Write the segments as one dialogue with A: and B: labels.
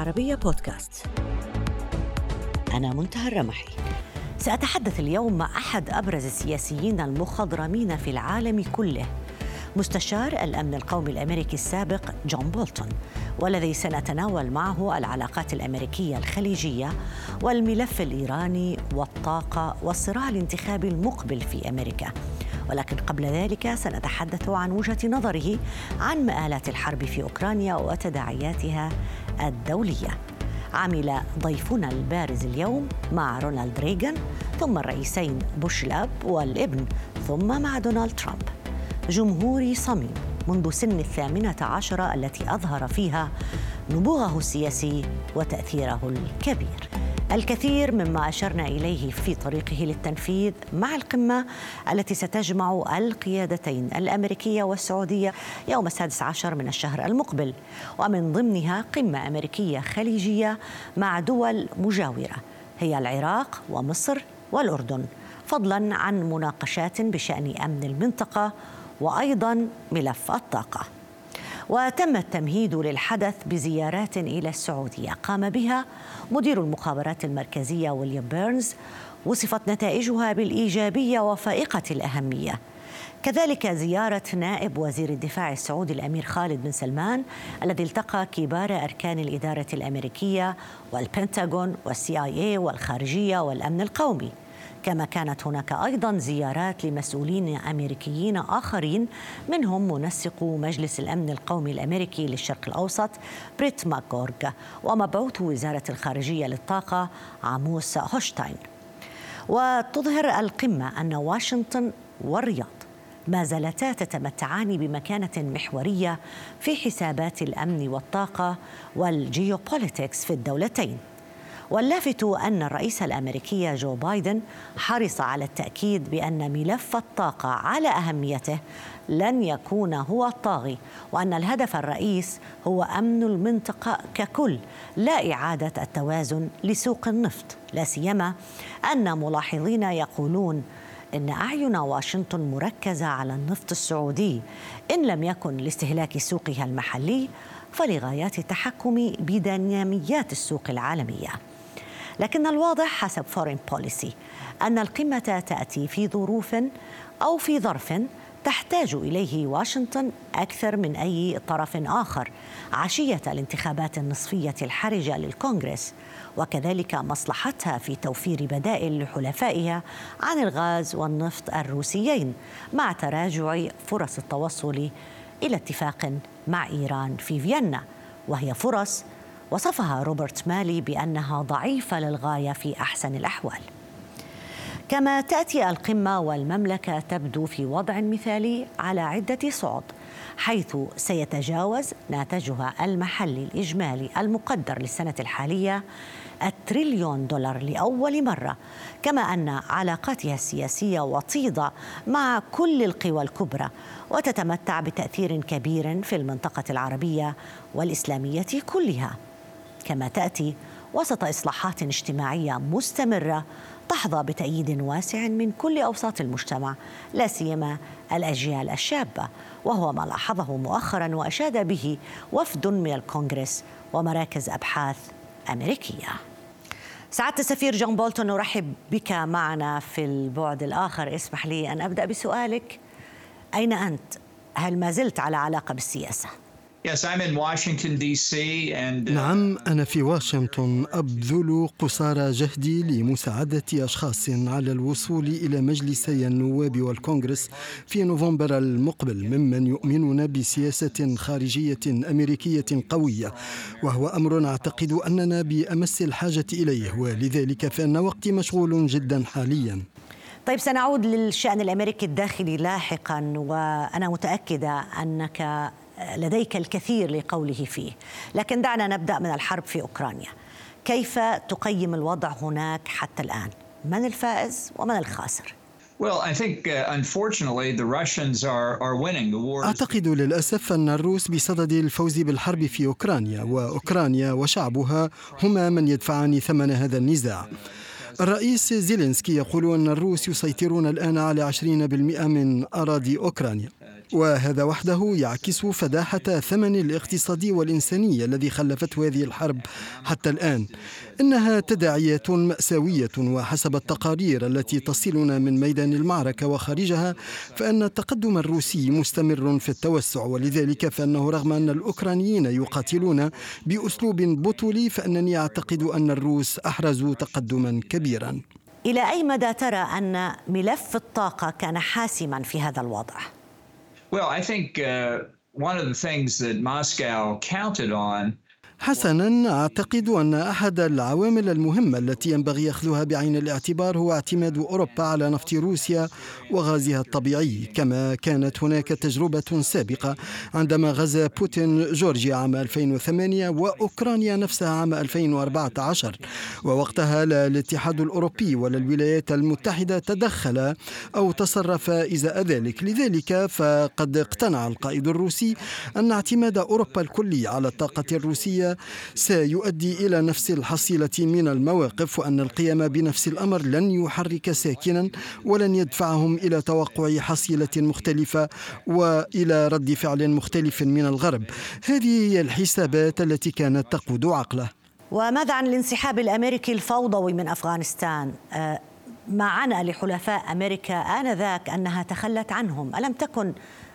A: العربية بودكاست. أنا منتهى الرمحي. سأتحدث اليوم مع أحد أبرز السياسيين المخضرمين في العالم كله مستشار الأمن القومي الأمريكي السابق جون بولتون والذي سنتناول معه العلاقات الأمريكية الخليجية والملف الإيراني والطاقة والصراع الانتخابي المقبل في أمريكا. ولكن قبل ذلك سنتحدث عن وجهة نظره عن مآلات الحرب في أوكرانيا وتداعياتها الدولية. عمل ضيفنا البارز اليوم مع رونالد ريغان ثم الرئيسين بوش الأب والابن ثم مع دونالد ترامب. جمهوري صميم منذ سن الثامنة عشرة التي أظهر فيها نبوغه السياسي وتأثيره الكبير. الكثير مما أشرنا إليه في طريقه للتنفيذ مع القمة التي ستجمع القيادتين الأمريكية والسعودية يوم السادس عشر من الشهر المقبل. ومن ضمنها قمة أمريكية خليجية مع دول مجاورة هي العراق ومصر والأردن. فضلا عن مناقشات بشأن أمن المنطقة وأيضا ملف الطاقة. وتم التمهيد للحدث بزيارات إلى السعودية. قام بها مدير المخابرات المركزية ويليام بيرنز وصفت نتائجها بالإيجابية وفائقة الأهمية. كذلك زيارة نائب وزير الدفاع السعودي الأمير خالد بن سلمان الذي التقى كبار أركان الإدارة الأمريكية والبنتاغون وال CIA والخارجية والأمن القومي. كما كانت هناك أيضا زيارات لمسؤولين أمريكيين آخرين منهم منسق مجلس الأمن القومي الأمريكي للشرق الأوسط بريت ماكغورك ومبعوث وزارة الخارجية للطاقة عاموس هوكشتاين. وتظهر القمة أن واشنطن والرياض ما زالتا تتمتعان بمكانة محورية في حسابات الأمن والطاقة وال geopolitics في الدولتين. واللافت أن الرئيس الأمريكي جو بايدن حرص على التأكيد بأن ملف الطاقة على أهميته لن يكون هو الطاغي وأن الهدف الرئيس هو أمن المنطقة ككل لا إعادة التوازن لسوق النفط. لا سيما أن ملاحظين يقولون إن أعين واشنطن مركزة على النفط السعودي. إن لم يكن لاستهلاك سوقها المحلي فلغايات التحكم بديناميات السوق العالمية. لكن الواضح حسب فورين بوليسي أن القمة تأتي في ظروف أو في ظرف تحتاج إليه واشنطن أكثر من أي طرف آخر عشية الانتخابات النصفية الحرجة للكونغرس وكذلك مصلحتها في توفير بدائل لحلفائها عن الغاز والنفط الروسيين مع تراجع فرص التوصل إلى اتفاق مع إيران في فيينا وهي فرص وصفها روبرت مالي بأنها ضعيفة للغاية في أحسن الأحوال. كما تأتي القمة والمملكة تبدو في وضع مثالي على عدة صعد حيث سيتجاوز ناتجها المحلي الإجمالي المقدر للسنة الحالية التريليون دولار لأول مرة كما أن علاقاتها السياسية وطيدة مع كل القوى الكبرى وتتمتع بتأثير كبير في المنطقة العربية والإسلامية كلها. كما تأتي وسط إصلاحات اجتماعية مستمرة تحظى بتأييد واسع من كل أوساط المجتمع لا سيما الأجيال الشابة وهو ما لاحظه مؤخرا وأشاد به وفد من الكونغرس ومراكز أبحاث أمريكية سعادة السفير جون بولتون نرحب بك معنا في البعد الآخر اسمح لي أن أبدأ بسؤالك أين أنت؟ هل ما زلت على علاقة بالسياسة؟
B: Yes, I'm in Washington D.C. and
C: uh, نعم أنا في واشنطن أبذل قصارى جهدي لمساعدة أشخاص على الوصول إلى مجلسي النواب والكونغرس في نوفمبر المقبل ممن يؤمنون بسياسة خارجية أمريكية قوية وهو أمر أعتقد أننا بأمس الحاجة إليه ولذلك فإن وقتي مشغول جدا حاليا
A: طيب سنعود للشأن الأمريكي الداخلي لاحقا وأنا متأكدة أنك لديك الكثير لقوله فيه. لكن دعنا نبدأ من الحرب في أوكرانيا. كيف تقيم الوضع هناك حتى الآن؟ من الفائز ومن الخاسر؟
C: أعتقد للأسف أن الروس بصدد الفوز بالحرب في أوكرانيا وأوكرانيا وشعبها هما من يدفعان ثمن هذا النزاع. الرئيس زيلينسكي يقول أن الروس يسيطرون الآن على 20% من أراضي أوكرانيا. وهذا وحده يعكس فداحة ثمن الاقتصادي والإنساني الذي خلفته هذه الحرب حتى الآن. إنها تداعيات مأساوية وحسب التقارير التي تصلنا من ميدان المعركة وخارجها فإن التقدم الروسي مستمر في التوسع. ولذلك فإنه رغم أن الأوكرانيين يقاتلون بأسلوب بطولي فإنني أعتقد أن الروس أحرزوا تقدما كبيرا.
A: إلى أي مدى ترى أن ملف الطاقة كان حاسما في هذا الوضع؟
B: Well, I think uh, one of the things that Moscow counted on
C: حسنا أعتقد أن أحد العوامل المهمة التي ينبغي اخذها بعين الاعتبار هو اعتماد أوروبا على نفط روسيا وغازها الطبيعي كما كانت هناك تجربة سابقة عندما غزا بوتين جورجيا عام 2008 وأوكرانيا نفسها عام 2014 ووقتها لا الاتحاد الأوروبي ولا الولايات المتحدة تدخل أو تصرف إزاء ذلك. لذلك فقد اقتنع القائد الروسي أن اعتماد أوروبا الكلي على الطاقة الروسية سيؤدي إلى نفس الحصيلة من المواقف وأن القيام بنفس الأمر لن يحرك ساكنا ولن يدفعهم إلى توقع حصيلة مختلفة وإلى رد فعل مختلف من الغرب هذه هي الحسابات التي كانت تقود عقله
A: وماذا عن الانسحاب الأمريكي الفوضوي من أفغانستان؟ آه، ما عنى لحلفاء أمريكا آنذاك أنها تخلت عنهم، ألم تكن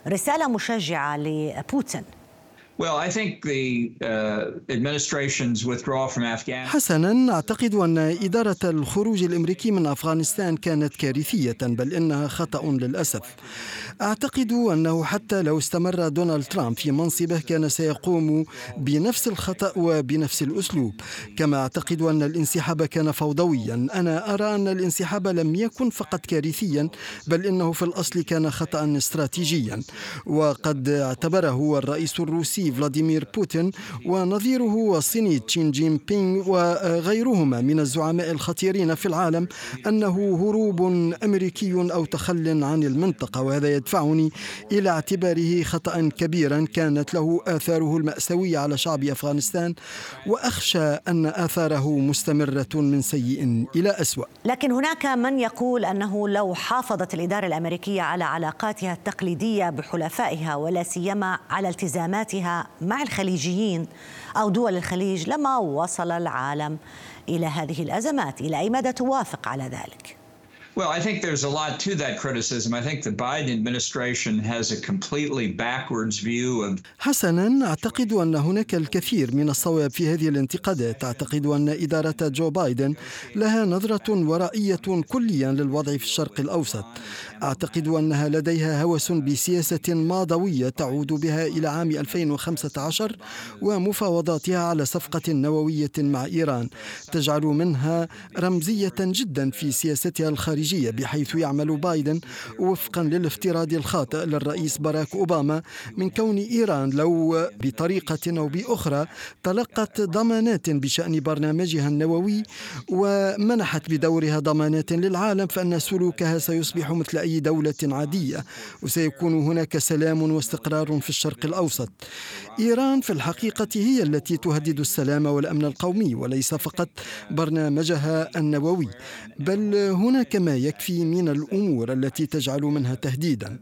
A: رسالة مشجعة لبوتين؟
B: Well, I think the uh, administration's withdrawal from Afghanistan.
C: حسنا أعتقد أن إدارة الخروج الأمريكي من أفغانستان كانت كارثية بل إنها خطأ للأسف. أعتقد أنه حتى لو استمر دونالد ترامب في منصبه كان سيقوم بنفس الخطأ وبنفس الأسلوب، كما أعتقد أن الانسحاب كان فوضويا، أنا أرى أن الانسحاب لم يكن فقط كارثيا بل إنه في الأصل كان خطا استراتيجيا، وقد اعتبره الرئيس الروسي فلاديمير بوتين ونظيره الصيني شي جين بينغ وغيرهما من الزعماء الخطيرين في العالم أنه هروب أمريكي أو تخل عن المنطقة وهذا يدفعني إلى اعتباره خطأ كبيرا. كانت له آثاره المأساوية على شعب أفغانستان وأخشى أن آثاره مستمرة من سيء إلى أسوأ.
A: لكن هناك من يقول أنه لو حافظت الإدارة الأمريكية على علاقاتها التقليدية بحلفائها ولا سيما على التزاماتها مع الخليجيين أو دول الخليج لما وصل العالم إلى هذه الأزمات، إلى أي مدى توافق على ذلك؟
B: Well, I think there's a lot to that criticism. I think the Biden administration has a completely backwards view of
C: حسنا أعتقد أن هناك الكثير من الصواب في هذه الانتقادات، أعتقد أن إدارة جو بايدن لها نظرة ورائية كليا للوضع في الشرق الأوسط. أعتقد أنها لديها هوس بسياسة ماضويه تعود بها إلى عام 2015 ومفاوضاتها على صفقة نووية مع إيران. تجعل منها رمزية جدا في سياستها الخارجية بحيث يعمل بايدن وفقا للافتراض الخاطئ للرئيس باراك أوباما من كون إيران لو بطريقة أو بأخرى تلقت ضمانات بشأن برنامجها النووي ومنحت بدورها ضمانات للعالم فإن سلوكها سيصبح مثل أي دولة عادية وسيكون هناك سلام واستقرار في الشرق الأوسط. إيران في الحقيقة هي التي تهدد السلام والأمن القومي وليس فقط برنامجها النووي بل هناك ما يكفي من الأمور التي تجعل منها تهديدا.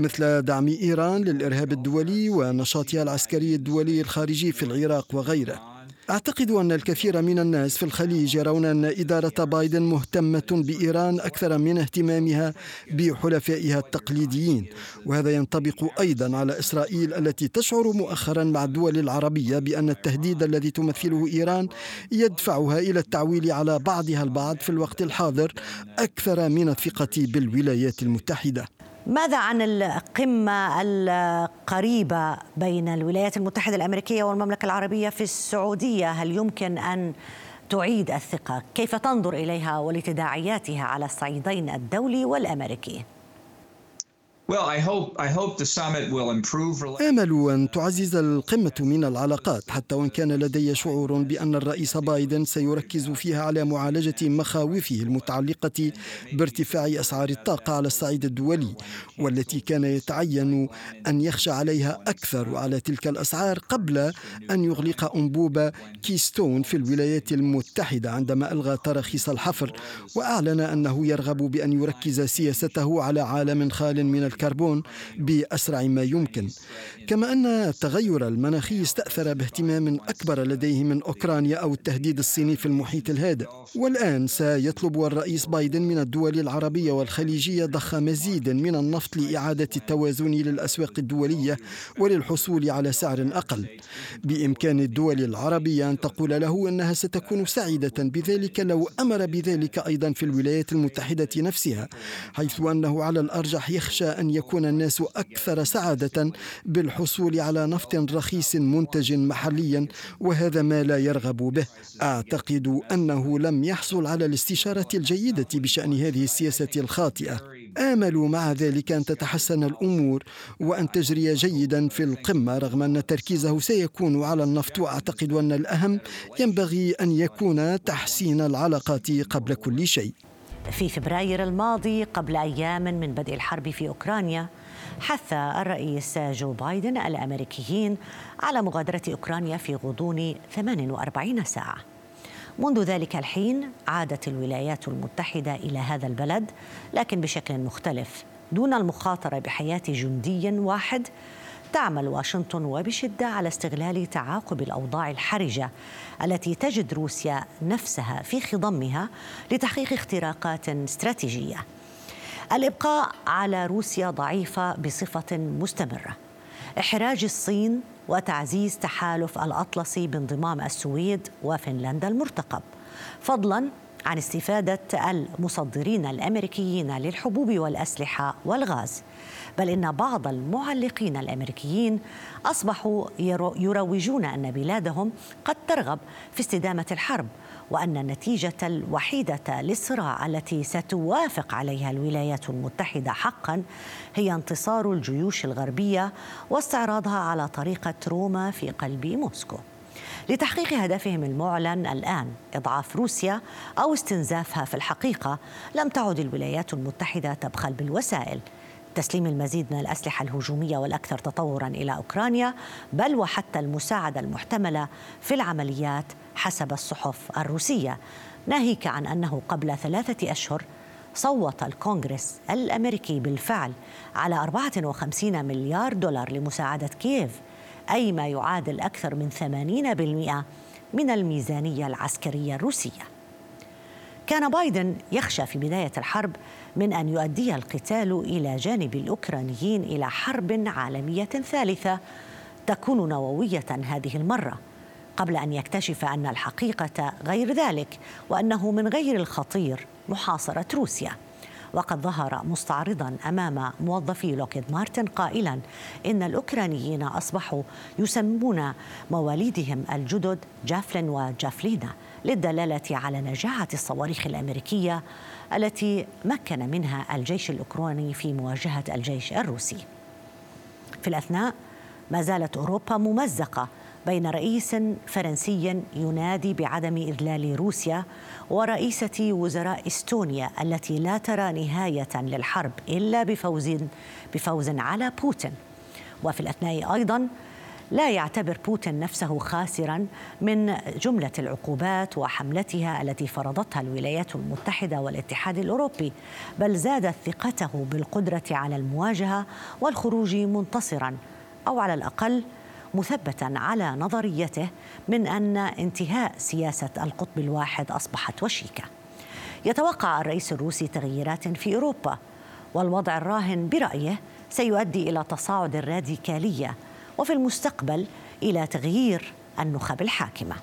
C: مثل دعم إيران للإرهاب الدولي ونشاطها العسكري الدولي الخارجي في العراق وغيره. أعتقد أن الكثير من الناس في الخليج يرون أن إدارة بايدن مهتمة بإيران أكثر من اهتمامها بحلفائها التقليديين وهذا ينطبق أيضا على إسرائيل التي تشعر مؤخرا مع الدول العربية بأن التهديد الذي تمثله إيران يدفعها إلى التعويل على بعضها البعض في الوقت الحاضر أكثر من الثقة بالولايات المتحدة.
A: ماذا عن القمة القريبة بين الولايات المتحدة الأمريكية والمملكة العربية في السعودية؟ هل يمكن أن تعيد الثقة؟ كيف تنظر إليها ولتداعياتها على الصعيدين الدولي والأمريكي؟
C: آمل أن تعزز القمة من العلاقات حتى وإن كان لدي شعور بأن الرئيس بايدن سيركز فيها على معالجة مخاوفه المتعلقة بارتفاع أسعار الطاقة على الصعيد الدولي والتي كان يتعين أن يخشى عليها أكثر على تلك الأسعار قبل أن يغلق أنبوب كيستون في الولايات المتحدة عندما ألغى تراخيص الحفر وأعلن أنه يرغب بأن يركز سياسته على عالم خال من الكربون بأسرع ما يمكن. كما أن التغير المناخي استأثر باهتمام أكبر لديه من أوكرانيا أو التهديد الصيني في المحيط الهادئ والآن سيطلب الرئيس بايدن من الدول العربية والخليجية ضخ مزيد من النفط لإعادة التوازن للأسواق الدولية وللحصول على سعر أقل. بإمكان الدول العربية أن تقول له أنها ستكون سعيدة بذلك لو أمر بذلك أيضا في الولايات المتحدة نفسها حيث أنه على الأرجح يخشى أن يكون الناس أكثر سعادة بالحصول على نفط رخيص منتج محليا وهذا ما لا يرغب به. أعتقد أنه لم يحصل على الاستشارة الجيدة بشأن هذه السياسة الخاطئة. آمل مع ذلك أن تتحسن الأمور وأن تجري جيدا في القمة رغم أن تركيزه سيكون على النفط. وأعتقد أن الأهم ينبغي أن يكون تحسين العلاقات قبل كل شيء.
A: في فبراير الماضي قبل أيام من بدء الحرب في أوكرانيا حث الرئيس جو بايدن الأمريكيين على مغادرة أوكرانيا في غضون 48 ساعة. منذ ذلك الحين عادت الولايات المتحدة إلى هذا البلد لكن بشكل مختلف دون المخاطرة بحياة جندي واحد تعمل واشنطن وبشدة على استغلال تعاقب الأوضاع الحرجة التي تجد روسيا نفسها في خضمها لتحقيق اختراقات استراتيجية. الإبقاء على روسيا ضعيفة بصفة مستمرة. إحراج الصين وتعزيز تحالف الأطلسي بانضمام السويد وفنلندا المرتقب. فضلا عن استفادة المصدرين الأمريكيين للحبوب والأسلحة والغاز. بل إن بعض المعلقين الأمريكيين أصبحوا يروجون أن بلادهم قد ترغب في استدامة الحرب وأن النتيجة الوحيدة للصراع التي ستوافق عليها الولايات المتحدة حقا هي انتصار الجيوش الغربية واستعراضها على طريقة روما في قلب موسكو لتحقيق هدفهم المعلن الآن إضعاف روسيا أو استنزافها في الحقيقة لم تعد الولايات المتحدة تبخل بالوسائل. تسليم المزيد من الأسلحة الهجومية والأكثر تطورا إلى أوكرانيا بل وحتى المساعدة المحتملة في العمليات حسب الصحف الروسية. ناهيك عن أنه قبل ثلاثة أشهر صوت الكونغرس الأمريكي بالفعل على 54 مليار دولار لمساعدة كييف. أي ما يعادل أكثر من 80% من الميزانية العسكرية الروسية. كان بايدن يخشى في بداية الحرب من أن يؤدي القتال إلى جانب الأوكرانيين إلى حرب عالمية ثالثة تكون نووية هذه المرة قبل أن يكتشف أن الحقيقة غير ذلك وأنه من غير الخطير محاصرة روسيا وقد ظهر مستعرضا أمام موظفي لوكيد مارتن قائلا إن الأوكرانيين أصبحوا يسمون مواليدهم الجدد جافلين وجافلينا للدلالة على نجاعة الصواريخ الأمريكية التي مكن منها الجيش الأوكراني في مواجهة الجيش الروسي. في الأثناء ما زالت أوروبا ممزقة بين رئيس فرنسي ينادي بعدم إذلال روسيا ورئيسة وزراء إستونيا التي لا ترى نهاية للحرب إلا بفوز بفوز على بوتين. وفي الأثناء أيضا لا يعتبر بوتين نفسه خاسرا من جملة العقوبات وحملتها التي فرضتها الولايات المتحدة والاتحاد الأوروبي بل زادت ثقته بالقدرة على المواجهة والخروج منتصرا أو على الأقل مثبتا على نظريته من أن انتهاء سياسة القطب الواحد أصبحت وشيكة. يتوقع الرئيس الروسي تغييرات في أوروبا والوضع الراهن برأيه سيؤدي إلى تصاعد الراديكالية وفي المستقبل إلى تغيير النخب الحاكمة.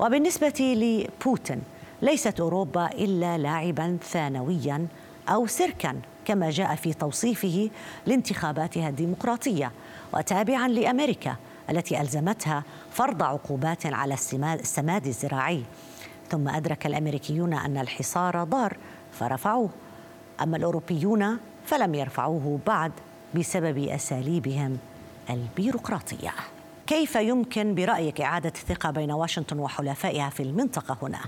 A: وبالنسبة لبوتين ليست أوروبا إلا لاعبا ثانويا أو سيركا كما جاء في توصيفه لانتخاباتها الديمقراطية وتابعا لأمريكا التي ألزمتها فرض عقوبات على السماد الزراعي. ثم أدرك الأمريكيون أن الحصار ضار فرفعوه. أما الأوروبيون فلم يرفعوه بعد بسبب أساليبهم البيروقراطية. كيف يمكن برأيك إعادة الثقة بين واشنطن وحلفائها في المنطقة هنا؟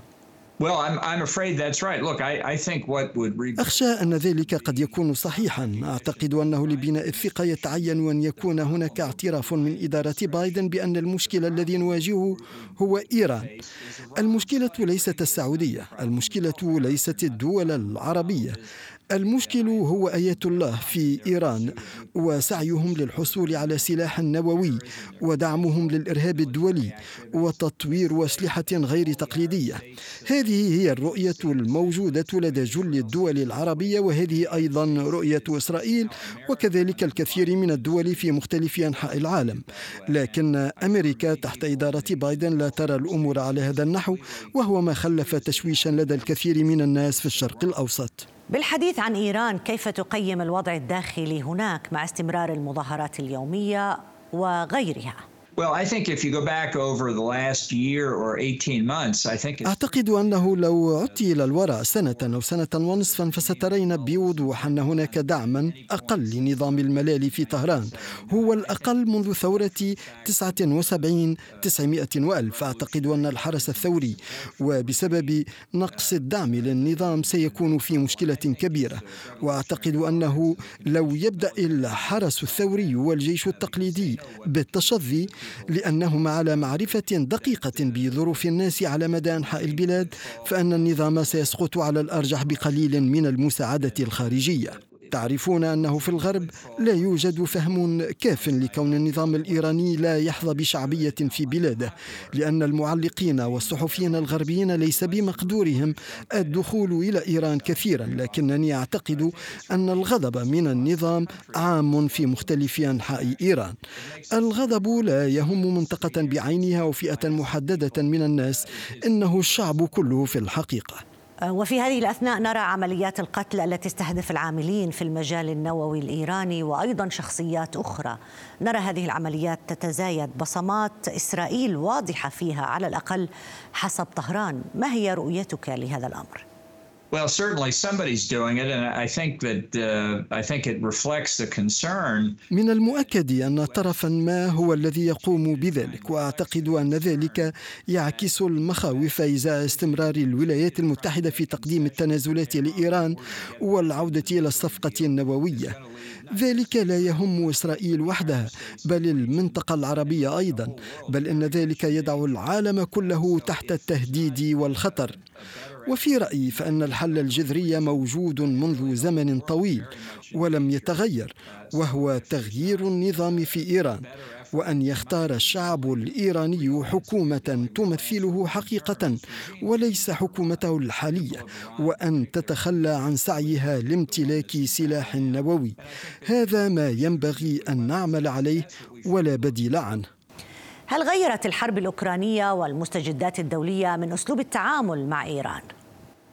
C: أخشى أن ذلك قد يكون صحيحا. أعتقد أنه لبناء الثقة يتعين أن يكون هناك اعتراف من إدارة بايدن بأن المشكلة الذي نواجهه هو إيران. المشكلة ليست السعودية المشكلة ليست الدول العربية. المشكل هو آية الله في إيران وسعيهم للحصول على سلاح نووي ودعمهم للإرهاب الدولي وتطوير أسلحة غير تقليدية. هذه هي الرؤية الموجودة لدى جل الدول العربية وهذه أيضا رؤية إسرائيل وكذلك الكثير من الدول في مختلف أنحاء العالم. لكن أمريكا تحت إدارة بايدن لا ترى الأمور على هذا النحو وهو ما خلف تشويشا لدى الكثير من الناس في الشرق الأوسط.
A: بالحديث عن إيران كيف تقيم الوضع الداخلي هناك مع استمرار المظاهرات اليومية وغيرها؟
B: I think if you go back over the last year or 18 months, I think
C: أعتقد أنه لو عدت إلى الوراء سنة أو سنة ونصفا فسترين بوضوح أن هناك دعما أقل لنظام الملال في طهران. هو الأقل منذ ثورة 79 900 وألف. أعتقد أن الحرس الثوري وبسبب نقص الدعم للنظام سيكون في مشكلة كبيرة. وأعتقد أنه لو يبدأ الحرس الثوري والجيش التقليدي بالتشظي لأنهم على معرفة دقيقة بظروف الناس على مدى أنحاء البلاد فأن النظام سيسقط على الأرجح بقليل من المساعدة الخارجية. تعرفون أنه في الغرب لا يوجد فهم كاف لكون النظام الإيراني لا يحظى بشعبية في بلاده لأن المعلقين والصحفيين الغربيين ليس بمقدورهم الدخول إلى إيران كثيرا لكنني أعتقد أن الغضب من النظام عام في مختلف أنحاء إيران. الغضب لا يهم منطقة بعينها وفئة محددة من الناس إنه الشعب كله في الحقيقة.
A: آه، وفي هذه الأثناء نرى عمليات القتل التي تستهدف العاملين في المجال النووي الإيراني وأيضا شخصيات أخرى. نرى هذه العمليات تتزايد بصمات إسرائيل واضحة فيها على الأقل حسب طهران. ما هي رؤيتك لهذا الأمر؟
B: Well, certainly somebody's doing it, and I think that uh, I think it reflects the concern.
C: من المؤكد أن طرفا ما هو الذي يقوم بذلك، وأعتقد أن ذلك يعكس المخاوف إزاء استمرار الولايات المتحدة في تقديم التنازلات لإيران والعودة إلى الصفقة النووية. ذلك لا يهم إسرائيل وحدها بل المنطقة العربية أيضا بل إن ذلك يدع العالم كله تحت التهديد والخطر. وفي رأيي فإن الحل الجذري موجود منذ زمن طويل ولم يتغير وهو تغيير النظام في إيران. وأن يختار الشعب الإيراني حكومة تمثله حقيقة وليس حكومته الحالية وأن تتخلى عن سعيها لامتلاك سلاح نووي. هذا ما ينبغي أن نعمل عليه ولا بديل عنه.
A: هل غيرت الحرب الأوكرانية والمستجدات الدولية من أسلوب التعامل مع إيران؟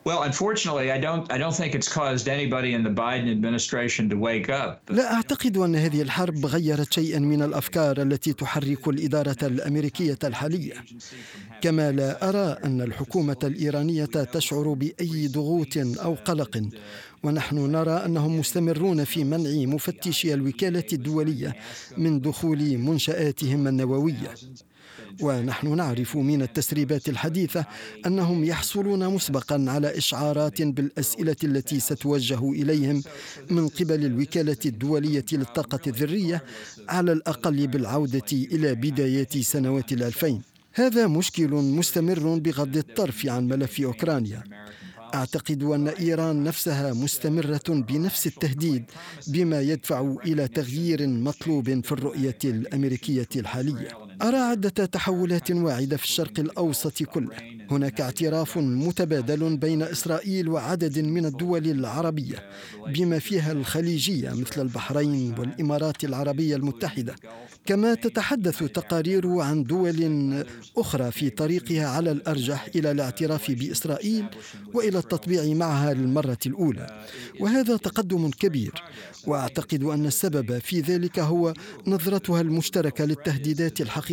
B: Well, unfortunately, I don't I don't think it's caused anybody in the Biden administration to wake up.
C: لا أعتقد أن هذه الحرب غيرت شيئا من الأفكار التي تحرك الإدارة الأمريكية الحالية. كما لا أرى أن الحكومة الإيرانية تشعر بأي ضغوط أو قلق ونحن نرى أنهم مستمرون في منع مفتشي الوكالة الدولية من دخول منشآتهم النووية ونحن نعرف من التسريبات الحديثة أنهم يحصلون مسبقا على إشعارات بالأسئلة التي ستوجه إليهم من قبل الوكالة الدولية للطاقة الذرية على الأقل بالعودة إلى بدايات سنوات الألفين. هذا مشكل مستمر بغض الطرف عن ملف أوكرانيا. أعتقد أن إيران نفسها مستمرة بنفس التهديد بما يدفع إلى تغيير مطلوب في الرؤية الأمريكية الحالية. أرى عدة تحولات واعدة في الشرق الأوسط كله. هناك اعتراف متبادل بين إسرائيل وعدد من الدول العربية بما فيها الخليجية مثل البحرين والإمارات العربية المتحدة. كما تتحدث تقارير عن دول أخرى في طريقها على الأرجح إلى الاعتراف بإسرائيل وإلى التطبيع معها للمرة الأولى. وهذا تقدم كبير. وأعتقد أن السبب في ذلك هو نظرتها المشتركة للتهديدات الحقيقية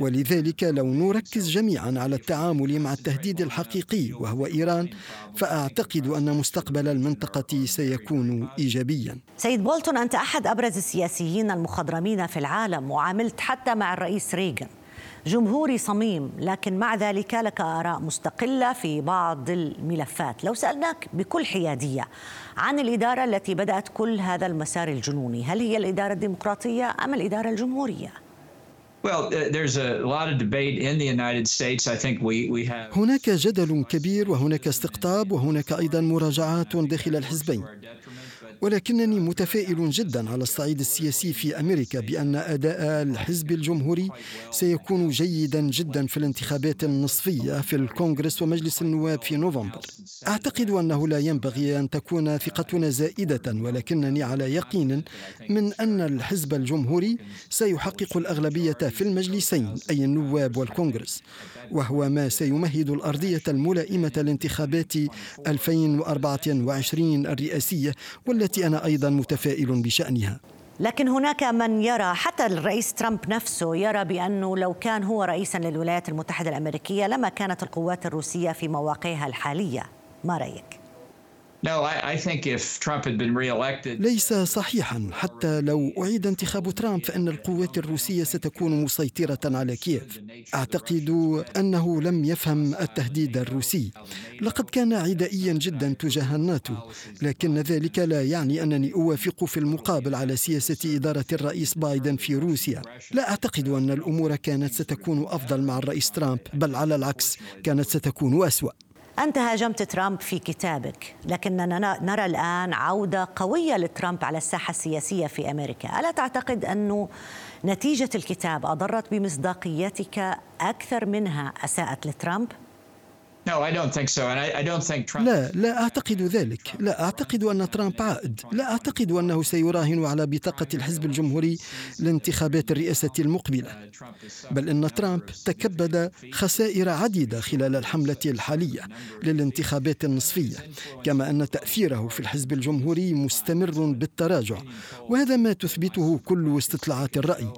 C: ولذلك لو نركز جميعا على التعامل مع التهديد الحقيقي وهو إيران فأعتقد أن مستقبل المنطقة سيكون إيجابيا.
A: سيد بولتون أنت أحد أبرز السياسيين المخضرمين في العالم وعملت حتى مع الرئيس ريغان. جمهوري صميم لكن مع ذلك لك آراء مستقلة في بعض الملفات. لو سألناك بكل حيادية عن الإدارة التي بدأت كل هذا المسار الجنوني هل هي الإدارة الديمقراطية أم الإدارة الجمهورية؟
C: هناك جدل كبير وهناك استقطاب وهناك أيضا مراجعات داخل الحزبين. ولكنني متفائل جدا على الصعيد السياسي في أمريكا بأن أداء الحزب الجمهوري سيكون جيدا جدا في الانتخابات النصفية في الكونغرس ومجلس النواب في نوفمبر. أعتقد أنه لا ينبغي أن تكون ثقتنا زائدة ولكنني على يقين من أن الحزب الجمهوري سيحقق الأغلبية في المجلسين أي النواب والكونغرس وهو ما سيمهد الأرضية الملائمة لانتخابات 2024 الرئاسية والتي التي أنا أيضا متفائل بشأنها.
A: لكن هناك من يرى حتى الرئيس ترامب نفسه يرى بأنه لو كان هو رئيسا للولايات المتحدة الأمريكية لما كانت القوات الروسية في مواقعها الحالية. ما رأيك؟
C: ليس صحيحا حتى لو أعيد انتخاب ترامب فإن القوات الروسية ستكون مسيطرة على كييف. أعتقد أنه لم يفهم التهديد الروسي. لقد كان عدائيا جدا تجاه الناتو لكن ذلك لا يعني أنني أوافق في المقابل على سياسة إدارة الرئيس بايدن في روسيا. لا أعتقد أن الأمور كانت ستكون أفضل مع الرئيس ترامب بل على العكس كانت ستكون أسوأ.
A: أنت هاجمت ترامب في كتابك لكننا نرى الآن عودة قوية لترامب على الساحة السياسية في أمريكا ألا تعتقد أنه نتيجة الكتاب أضرت بمصداقيتك أكثر منها أساءت لترامب؟
C: لا لا أعتقد ذلك. لا أعتقد أن ترامب عائد لا أعتقد أنه سيراهن على بطاقة الحزب الجمهوري لانتخابات الرئاسة المقبلة. بل إن ترامب تكبد خسائر عديدة خلال الحملة الحالية للانتخابات النصفية كما أن تأثيره في الحزب الجمهوري مستمر بالتراجع وهذا ما تثبته كل استطلاعات الرأي.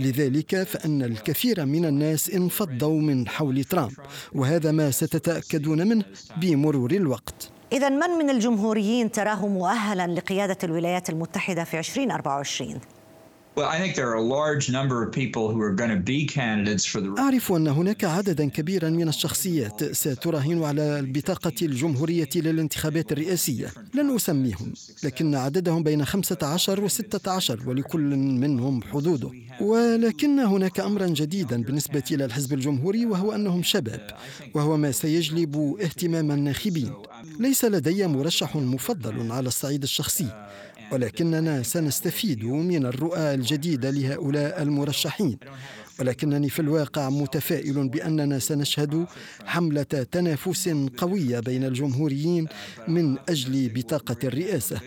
C: لذلك فإن الكثير من الناس انفضوا من حول ترامب وهذا ما ستت يتأكدون منه بمرور الوقت
A: إذا من من الجمهوريين تراه مؤهلا لقيادة الولايات المتحدة في 2024؟
C: أعرف أن هناك عددا كبيرا من الشخصيات ستراهن على البطاقة الجمهورية للانتخابات الرئاسية. لن أسميهم لكن عددهم بين 15 و 16 ولكل منهم حدوده. ولكن هناك أمرا جديدا بالنسبة إلى الحزب الجمهوري وهو أنهم شباب وهو ما سيجلب اهتمام الناخبين ليس لدي مرشح مفضل على الصعيد الشخصي. ولكننا سنستفيد من الرؤى الجديدة لهؤلاء المرشحين. ولكنني في الواقع متفائل بأننا سنشهد حملة تنافس قوية بين الجمهوريين من أجل بطاقة الرئاسة.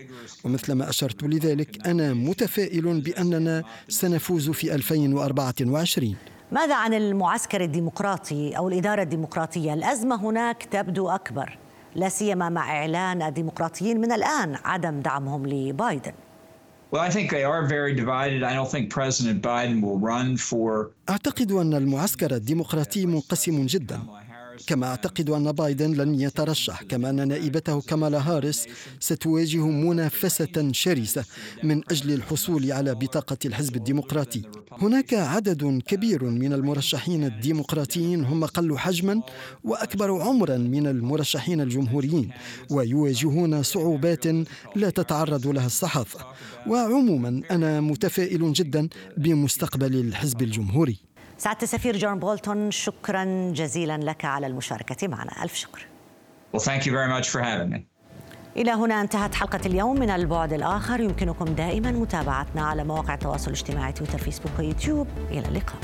C: ومثلما أشرت لذلك أنا متفائل بأننا سنفوز في 2024
A: ماذا عن المعسكر الديمقراطي أو الإدارة الديمقراطية؟ الأزمة هناك تبدو أكبر. لا سيما مع إعلان الديمقراطيين من الآن عدم دعمهم لبايدن.
C: أعتقد أن المعسكر الديمقراطي منقسم جدا. كما أعتقد أن بايدن لن يترشح كما أن نائبته كمالا هاريس ستواجه منافسة شرسة من أجل الحصول على بطاقة الحزب الديمقراطي. هناك عدد كبير من المرشحين الديمقراطيين هم أقل حجما وأكبر عمرا من المرشحين الجمهوريين ويواجهون صعوبات لا تتعرض لها الصحافة. وعموما أنا متفائل جدا بمستقبل الحزب الجمهوري.
A: سعادة السفير جون بولتون شكرا جزيلا لك على المشاركة معنا. ألف شكر.
B: Well, thank you very much for having me.
A: إلى هنا انتهت حلقة اليوم. من البعد الآخر يمكنكم دائما متابعتنا على مواقع التواصل الاجتماعي تويتر فيسبوك ويوتيوب. إلى اللقاء.